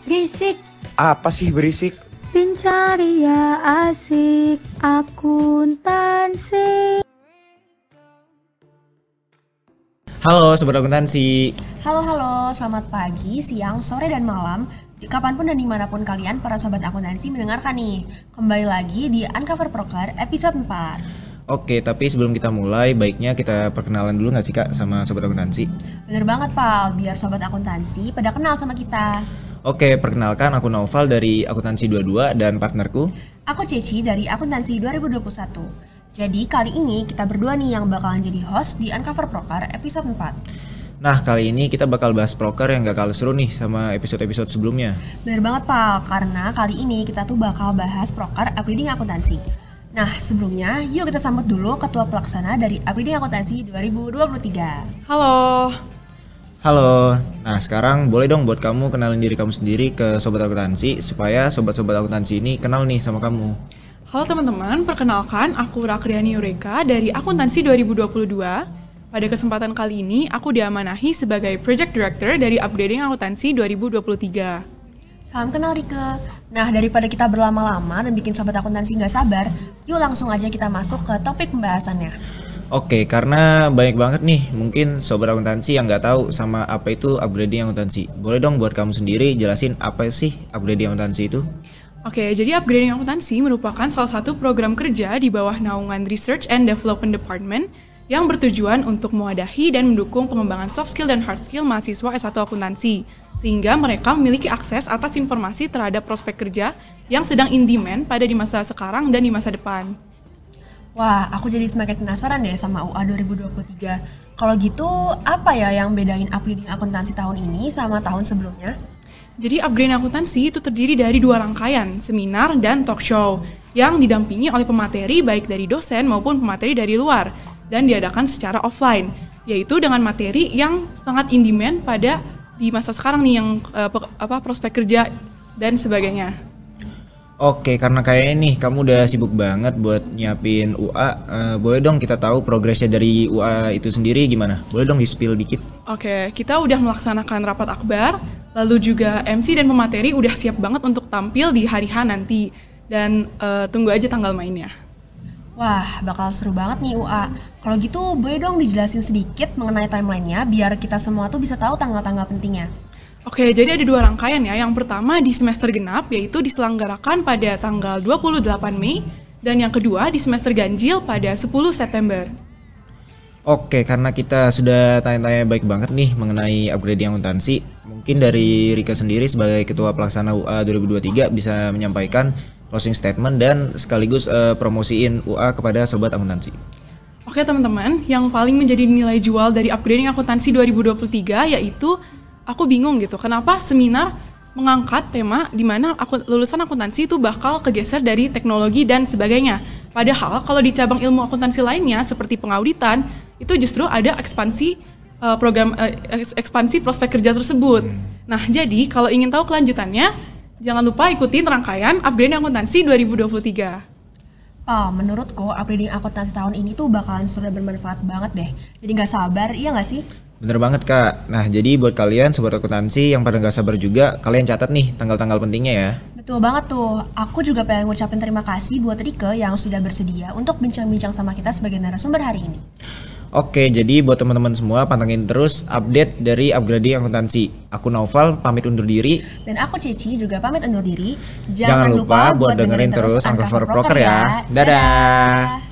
Berisik. Apa sih berisik? Pencari ya asik akuntansi. Halo Sobat Akuntansi Halo halo, selamat pagi, siang, sore, dan malam di Kapan pun dan di mana pun kalian para sobat akuntansi mendengarkan nih Kembali lagi di Uncover Proker episode 4 Oke, tapi sebelum kita mulai, baiknya kita perkenalan dulu nggak sih kak sama Sobat Akuntansi? Bener banget Pal, biar sobat akuntansi pada kenal sama kita Oke, perkenalkan aku Naufal dari Akuntansi 22 dan partnerku. Aku Ceci dari Akuntansi 2021 Jadi kali ini kita berdua nih yang bakalan jadi host di Uncover Proker episode 4 Nah, kali ini kita bakal bahas proker yang gak kalah seru nih sama episode-episode sebelumnya. Bener banget Pal, karena kali ini kita tuh bakal bahas proker upgrading akuntansi. Nah, sebelumnya yuk kita sambut dulu Ketua Pelaksana dari Upgrading Akuntansi 2023. Halo, Halo, nah sekarang boleh dong buat kamu kenalin diri kamu sendiri ke Sobat Akuntansi Supaya Sobat-Sobat Akuntansi ini kenal nih sama kamu halo teman-teman, perkenalkan aku Rakriani Eureka dari Akuntansi 2022. Pada kesempatan kali ini, aku diamanahi sebagai Project Director dari Upgrading Akuntansi 2023. Salam kenal Rike. Nah, daripada kita berlama-lama dan bikin sobat akuntansi nggak sabar, yuk langsung aja kita masuk ke topik pembahasannya. Oke, karena banyak banget nih mungkin Sobat Akuntansi yang nggak tahu sama apa itu upgrading akuntansi Boleh dong buat kamu sendiri jelasin apa sih upgrading akuntansi itu? Oke, jadi Upgrading Akuntansi merupakan salah satu program kerja di bawah naungan Research and Development Department yang bertujuan untuk mewadahi dan mendukung pengembangan soft skill dan hard skill mahasiswa S1 akuntansi, sehingga mereka memiliki akses atas informasi terhadap prospek kerja yang sedang in demand pada di masa sekarang dan di masa depan. Wah, aku jadi semakin penasaran deh sama UA 2023. Kalau gitu, apa ya yang bedain upgrading akuntansi tahun ini sama tahun sebelumnya? Jadi upgrade akuntansi itu terdiri dari dua rangkaian, seminar dan talk show, yang didampingi oleh pemateri baik dari dosen maupun pemateri dari luar, dan diadakan secara offline, yaitu dengan materi yang sangat in demand pada di masa sekarang nih yang eh, apa prospek kerja dan sebagainya. Oke, karena kayaknya nih kamu udah sibuk banget buat nyiapin UA eh, Boleh dong kita tahu progresnya dari UA itu sendiri gimana? Boleh dong di-spill dikit? Oke, kita udah melaksanakan rapat akbar, lalu juga MC dan pemateri udah siap banget untuk tampil di hari H nanti, dan eh, tunggu aja tanggal mainnya. Wah, bakal seru banget nih UA. Kalau gitu, boleh dong dijelasin sedikit mengenai timelinenya biar kita semua tuh bisa tahu tanggal-tanggal pentingnya. Oke, jadi ada dua rangkaian ya. Yang pertama di semester genap, yaitu diselenggarakan pada tanggal 28 Mei, dan yang kedua di semester ganjil pada 10 September. Oke, karena kita sudah tanya-tanya baik banget nih mengenai upgrading akuntansi Mungkin dari Rika sendiri sebagai Ketua Pelaksana UA 2023 bisa menyampaikan closing statement dan sekaligus eh, promosiin UA kepada Sobat Akuntansi Oke teman-teman, yang paling menjadi nilai jual dari upgrading akuntansi 2023 yaitu aku bingung gitu, kenapa seminar mengangkat tema di mana aku, lulusan akuntansi itu bakal kegeser dari teknologi dan sebagainya. Padahal kalau di cabang ilmu akuntansi lainnya seperti pengauditan itu justru ada ekspansi eh, program eks- ekspansi prospek kerja tersebut. Nah, jadi kalau ingin tahu kelanjutannya, jangan lupa ikutin rangkaian upgrading akuntansi 2023. Pal, menurutku upgrading akuntansi tahun ini tuh bakalan seru dan bermanfaat banget deh. Jadi nggak sabar, iya nggak sih? Bener banget kak Nah jadi buat kalian Sobat Akuntansi yang pada nggak sabar juga Kalian catat nih tanggal-tanggal pentingnya ya Betul banget tuh. Aku juga pengen ngucapin terima kasih buat Rike yang sudah bersedia untuk bincang-bincang sama kita sebagai narasumber hari ini. Oke, jadi buat teman-teman semua pantengin terus update dari upgrading akuntansi. Aku Naufal pamit undur diri. Dan aku Ceci juga pamit undur diri. Jangan, lupa buat dengerin terus Uncover Proker ya. Dadah.